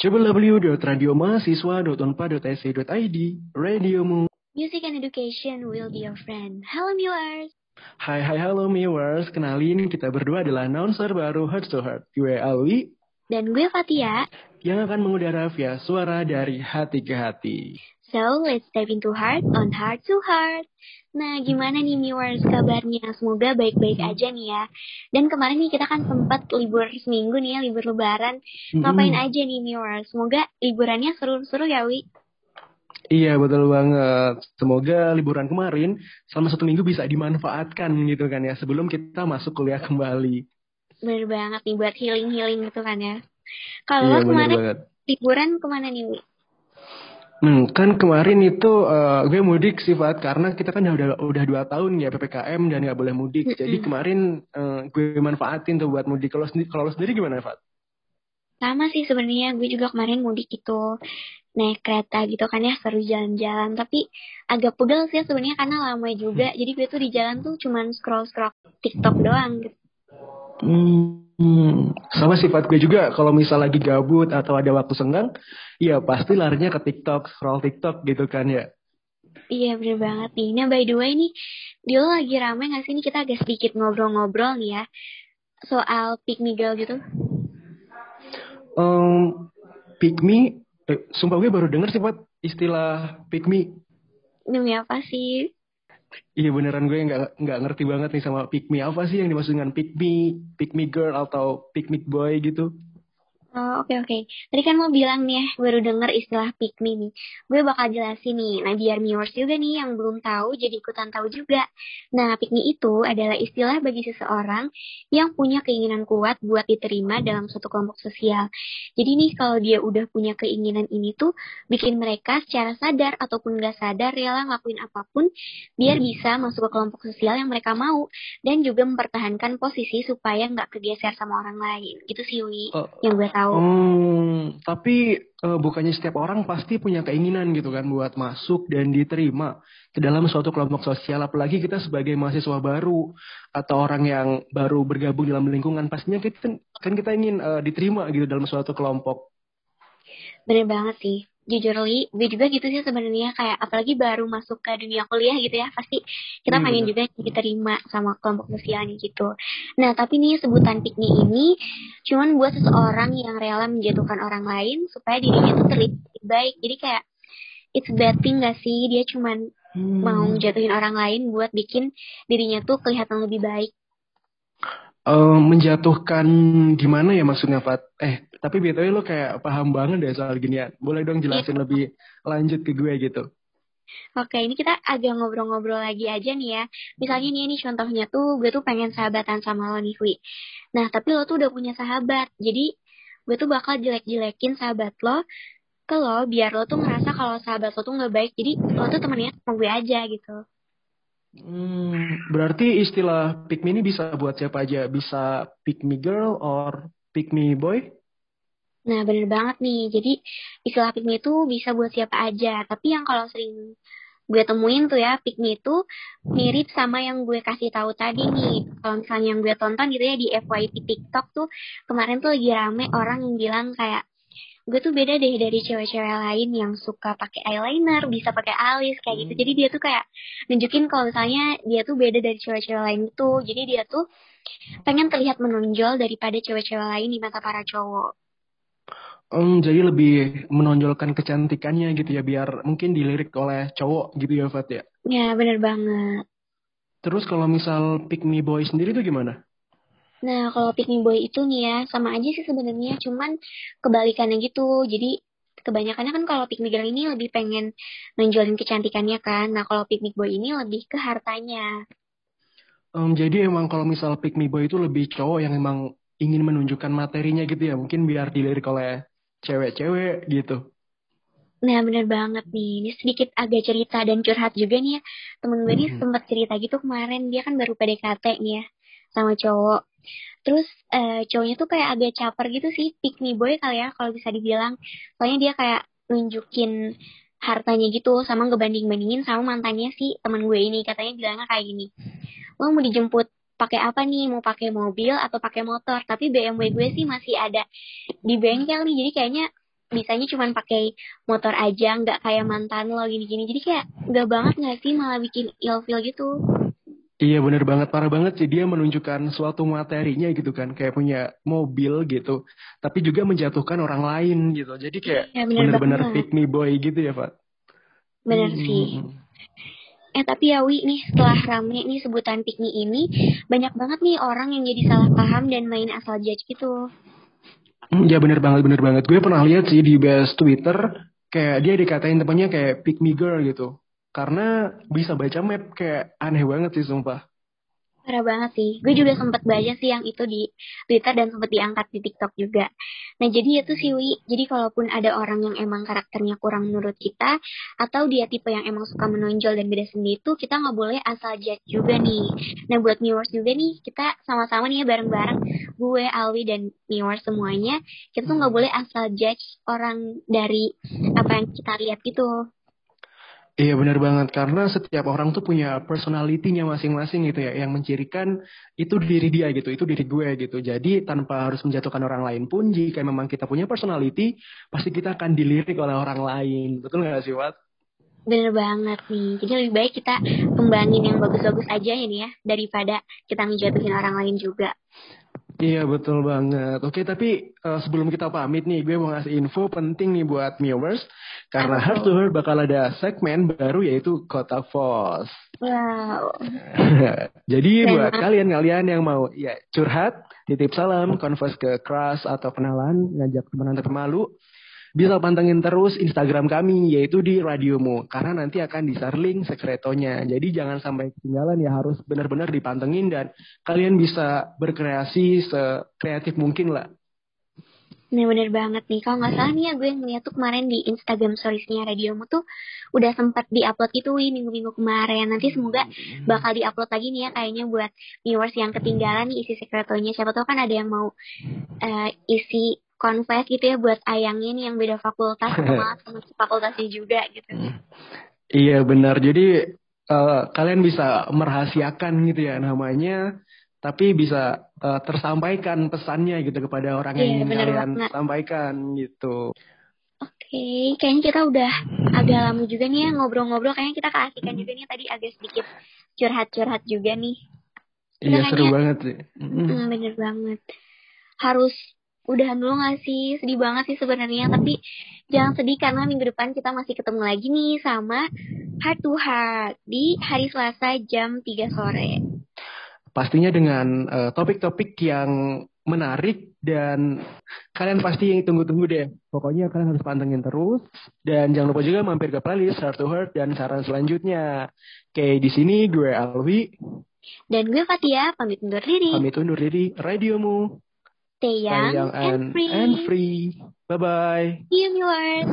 www.radiomahasiswa.unpad.ac.id Radiomu Music and education will be your friend. Hello viewers. Hai hai halo viewers, kenalin kita berdua adalah announcer baru Heart to Heart. Gue Alwi. Dan gue Fatia. Yang akan mengudara via suara dari hati ke hati. So, let's dive into heart on heart to heart. Nah, gimana nih viewers kabarnya? Semoga baik-baik aja nih ya. Dan kemarin nih kita kan sempat libur seminggu nih ya, libur lebaran. Ngapain mm-hmm. aja nih viewers? Semoga liburannya seru-seru ya, Wi. Iya, betul banget. Semoga liburan kemarin selama satu minggu bisa dimanfaatkan gitu kan ya, sebelum kita masuk kuliah kembali. Bener banget nih, buat healing-healing gitu kan ya. Kalau iya, kemarin liburan ke mana nih, Wi? Hmm, kan kemarin itu uh, gue mudik sih Fat karena kita kan udah udah dua tahun ya ppkm dan nggak boleh mudik. Mm -hmm. Jadi kemarin uh, gue manfaatin tuh buat mudik. Kalau kalau sendiri gimana Fat? Sama sih sebenarnya gue juga kemarin mudik itu naik kereta gitu kan ya seru jalan-jalan tapi agak pegel sih sebenarnya karena lama juga. Jadi gue tuh di jalan tuh cuman scroll scroll TikTok doang gitu. Hmm. Hmm, sama sifat gue juga kalau misal lagi gabut atau ada waktu senggang, ya pasti larinya ke TikTok, scroll TikTok gitu kan ya. Iya bener banget nih. Nah by the way nih, dia lagi rame gak sih? Ini kita agak sedikit ngobrol-ngobrol nih ya. Soal pick me girl gitu. Um, pick me, eh, sumpah gue baru denger sih Pak istilah pick me. Demi apa sih? Iya beneran gue nggak nggak ngerti banget nih sama pick me apa sih yang dimaksud dengan pick me, pick me girl atau pick me boy gitu. Oh, oke okay, oke. Okay. Tadi kan mau bilang nih ya, baru denger istilah pick me nih. Gue bakal jelasin nih. Nah, biar viewers juga nih yang belum tahu jadi ikutan tahu juga. Nah, pick me itu adalah istilah bagi seseorang yang punya keinginan kuat buat diterima dalam suatu kelompok sosial. Jadi nih kalau dia udah punya keinginan ini tuh bikin mereka secara sadar ataupun gak sadar rela ngelakuin apa pun biar bisa masuk ke kelompok sosial yang mereka mau dan juga mempertahankan posisi supaya nggak kegeser sama orang lain. Gitu sih Wi, uh, yang gue tahu tahu. Hmm, tapi uh, bukannya setiap orang pasti punya keinginan gitu kan buat masuk dan diterima ke dalam suatu kelompok sosial apalagi kita sebagai mahasiswa baru atau orang yang baru bergabung dalam lingkungan pastinya kita kan kita ingin uh, diterima gitu dalam suatu kelompok. Bener banget sih jujur li gue juga gitu sih sebenarnya kayak apalagi baru masuk ke dunia kuliah gitu ya pasti kita hmm, pengen juga diterima sama kelompok sosialnya gitu. Nah tapi nih sebutan piknik ini cuman buat seseorang yang rela menjatuhkan orang lain supaya dirinya tuh terlihat baik. Jadi kayak it's bad thing gak sih dia cuman hmm. mau jatuhin orang lain buat bikin dirinya tuh kelihatan lebih baik uh, menjatuhkan gimana ya maksudnya Fat? Eh, tapi btw lo kayak paham banget deh soal ginian. Boleh dong jelasin yeah. lebih lanjut ke gue gitu. Oke, ini kita agak ngobrol-ngobrol lagi aja nih ya. Misalnya nih, ini contohnya tuh gue tuh pengen sahabatan sama lo nih, Wi. Nah, tapi lo tuh udah punya sahabat. Jadi, gue tuh bakal jelek-jelekin sahabat lo ke lo biar lo tuh ngerasa kalau sahabat lo tuh nggak baik. Jadi, lo tuh temennya sama gue aja gitu. Hmm, berarti istilah pick me ini bisa buat siapa aja? Bisa pick me girl or pick me boy? Nah, bener banget nih. Jadi, istilah pick me itu bisa buat siapa aja. Tapi yang kalau sering gue temuin tuh ya, pick me itu mirip sama yang gue kasih tahu tadi nih. Kalau misalnya yang gue tonton gitu ya di FYP TikTok tuh, kemarin tuh lagi rame orang yang bilang kayak, gue tuh beda deh dari cewek-cewek lain yang suka pakai eyeliner, bisa pakai alis kayak gitu. Jadi dia tuh kayak nunjukin kalau misalnya dia tuh beda dari cewek-cewek lain itu. Jadi dia tuh pengen terlihat menonjol daripada cewek-cewek lain di mata para cowok. Um, jadi lebih menonjolkan kecantikannya gitu ya biar mungkin dilirik oleh cowok gitu ya Fat ya. Ya bener banget. Terus kalau misal pick me boy sendiri tuh gimana? Nah, kalau pick me boy itu nih ya, sama aja sih sebenarnya, cuman kebalikannya gitu. Jadi, kebanyakannya kan kalau pick me girl ini lebih pengen menjualin kecantikannya kan. Nah, kalau pick me boy ini lebih ke hartanya. Um, jadi emang kalau misal pick me boy itu lebih cowok yang emang ingin menunjukkan materinya gitu ya, mungkin biar dilirik oleh cewek-cewek gitu. Nah bener banget nih, ini sedikit agak cerita dan curhat juga nih ya. Temen gue mm -hmm. nih sempat cerita gitu kemarin, dia kan baru PDKT nih ya sama cowok. Terus uh, cowoknya tuh kayak agak caper gitu sih, pick me boy kali ya kalau bisa dibilang. Soalnya dia kayak nunjukin hartanya gitu sama ngebanding-bandingin sama mantannya sih teman gue ini. Katanya bilangnya kayak gini lo mau dijemput pakai apa nih? Mau pakai mobil atau pakai motor? Tapi BMW gue sih masih ada di bengkel nih jadi kayaknya bisanya cuma pakai motor aja nggak kayak mantan lo gini-gini. Jadi kayak nggak banget nggak sih malah bikin ilfeel gitu Iya bener banget, parah banget sih dia menunjukkan suatu materinya gitu kan, kayak punya mobil gitu, tapi juga menjatuhkan orang lain gitu. Jadi kayak ya, bener bener-bener pick me boy gitu ya Pak. bener Hmm, sih eh tapi ya Wi nih setelah rame nih sebutan pick me ini banyak banget nih orang yang jadi salah paham dan main asal judge gitu Hmm, Ya bener banget, bener banget. Gue pernah lihat sih di base Twitter, kayak dia dikatain temannya kayak pick me girl gitu. Karena bisa baca map kayak aneh banget sih sumpah. Parah banget sih. Gue juga sempet baca sih yang itu di Twitter dan sempet diangkat di TikTok juga. Nah jadi itu sih Wi. Jadi kalaupun ada orang yang emang karakternya kurang menurut kita, atau dia tipe yang emang suka menonjol dan beda sendiri itu, kita nggak boleh asal judge juga nih. Nah buat viewers juga nih, kita sama-sama nih ya bareng-bareng, gue, Alwi, dan viewers semuanya, kita tuh nggak boleh asal judge orang dari apa yang kita lihat gitu. Iya benar banget karena setiap orang tuh punya personality-nya masing-masing gitu ya yang mencirikan itu diri dia gitu, itu diri gue gitu. Jadi tanpa harus menjatuhkan orang lain pun jika memang kita punya personality pasti kita akan dilirik oleh orang lain. Betul nggak sih, Wat? Bener banget nih. Jadi lebih baik kita kembangin yang bagus-bagus aja ini ya, daripada kita ngejatuhin orang lain juga. Iya betul banget. Oke tapi eh, sebelum kita pamit nih, gue mau ngasih info penting nih buat viewers karena Apa Heart tuh? to Heart bakal ada segmen baru yaitu Kotak Pos. Wow. Jadi Keren buat kalian-kalian yang mau ya curhat, titip salam, confess ke crush atau kenalan, ngajak teman tapi malu, bisa pantengin terus Instagram kami yaitu di Radiomu karena nanti akan diserling sekretonya. Jadi jangan sampai ketinggalan ya harus benar-benar dipantengin dan kalian bisa berkreasi sekreatif mungkin lah. Nah bener banget nih. Kalau nggak salah nih ya gue ngeliat tuh kemarin di Instagram storiesnya Radiomu tuh udah sempat diupload itu Wi minggu-minggu kemarin. Nanti semoga bakal diupload lagi nih ya kayaknya buat viewers yang ketinggalan nih isi sekretonya. Siapa tahu kan ada yang mau eh, isi confess gitu ya buat ayangnya nih yang beda fakultas malah teman fakultasnya juga gitu. Iya benar. Jadi eh, kalian bisa merahasiakan gitu ya namanya, tapi bisa eh, tersampaikan pesannya gitu kepada orang yang Iya, ingin kalian banget. sampaikan gitu. Oke, kayaknya kita udah agak lama juga nih ya ngobrol-ngobrol. Kayaknya kita keasikan juga nih tadi agak sedikit curhat-curhat juga nih. Iya seru Makanya- banget sih. Mm. Hmm, bener banget. Harus udahan dulu gak sih? Sedih banget sih sebenarnya. Tapi jangan sedih karena minggu depan kita masih ketemu lagi nih sama Heart to Heart di hari Selasa jam 3 sore. Pastinya dengan eh, topik-topik yang menarik dan kalian pasti yang tunggu-tunggu deh. Pokoknya kalian harus pantengin terus dan jangan lupa juga mampir ke playlist Heart to Heart dan saran selanjutnya. Oke, di sini gue Alwi, Dan gue Fatia, pamit undur diri. pamit undur diri, radiomu, Stay young, young and and, free. and free. Bye-bye. See you viewers.